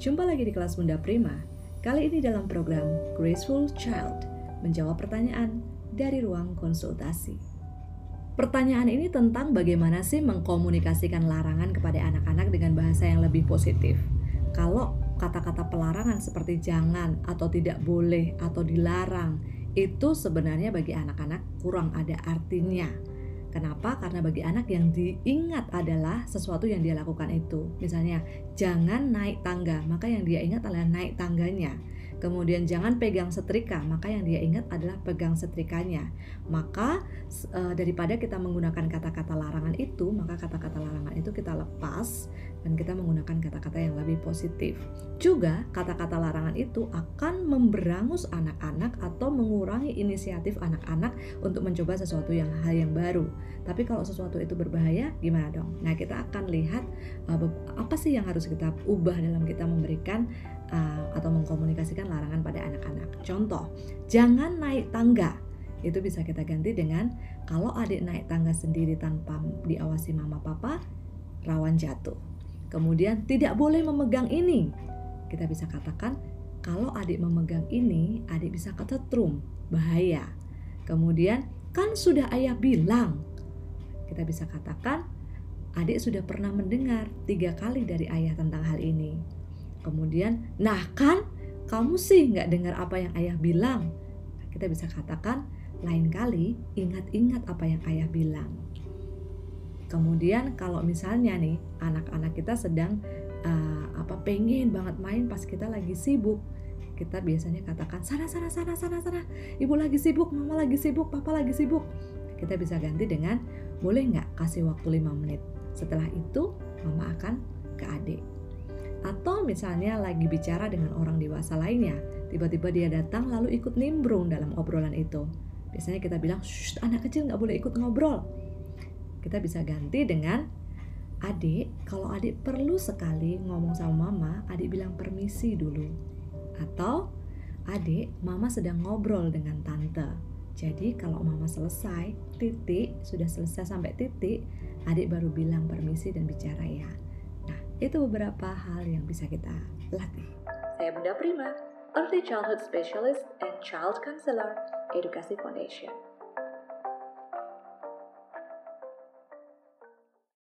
Jumpa lagi di kelas Bunda Prima. Kali ini dalam program Graceful Child menjawab pertanyaan dari ruang konsultasi. Pertanyaan ini tentang bagaimana sih mengkomunikasikan larangan kepada anak-anak dengan bahasa yang lebih positif. Kalau kata-kata pelarangan seperti jangan atau tidak boleh atau dilarang itu sebenarnya bagi anak-anak kurang ada artinya Kenapa? Karena bagi anak yang diingat adalah sesuatu yang dia lakukan itu. Misalnya, jangan naik tangga, maka yang dia ingat adalah naik tangganya. Kemudian jangan pegang setrika, maka yang dia ingat adalah pegang setrikanya. Maka e, daripada kita menggunakan kata-kata larangan itu, maka kata-kata larangan itu kita lepas dan kita menggunakan kata-kata yang lebih positif. Juga kata-kata larangan itu akan memberangus anak-anak atau mengurangi inisiatif anak-anak untuk mencoba sesuatu yang hal yang baru. Tapi kalau sesuatu itu berbahaya, gimana dong? Nah, kita akan lihat e, apa sih yang harus kita ubah dalam kita memberikan uh, atau mengkomunikasikan larangan pada anak-anak. Contoh, jangan naik tangga. Itu bisa kita ganti dengan kalau adik naik tangga sendiri tanpa diawasi mama papa, rawan jatuh. Kemudian tidak boleh memegang ini. Kita bisa katakan kalau adik memegang ini, adik bisa ketetrum, bahaya. Kemudian kan sudah ayah bilang. Kita bisa katakan adik sudah pernah mendengar tiga kali dari ayah tentang hal ini Kemudian, nah kan kamu sih nggak dengar apa yang ayah bilang. Nah, kita bisa katakan lain kali ingat-ingat apa yang ayah bilang. Kemudian kalau misalnya nih anak-anak kita sedang uh, apa pengen banget main pas kita lagi sibuk, kita biasanya katakan sana sana sana sana sana, ibu lagi sibuk, mama lagi sibuk, papa lagi sibuk. Kita bisa ganti dengan boleh nggak kasih waktu 5 menit. Setelah itu mama akan ke adik atau misalnya lagi bicara dengan orang dewasa lainnya, tiba-tiba dia datang lalu ikut nimbrung dalam obrolan itu. Biasanya kita bilang, anak kecil nggak boleh ikut ngobrol. Kita bisa ganti dengan, adik, kalau adik perlu sekali ngomong sama mama, adik bilang permisi dulu. Atau, adik, mama sedang ngobrol dengan tante. Jadi kalau mama selesai, titik, sudah selesai sampai titik, adik baru bilang permisi dan bicara ya. Itu beberapa hal yang bisa kita latih. Saya Bunda Prima, Early Childhood Specialist and Child Counselor, Edukasi Foundation.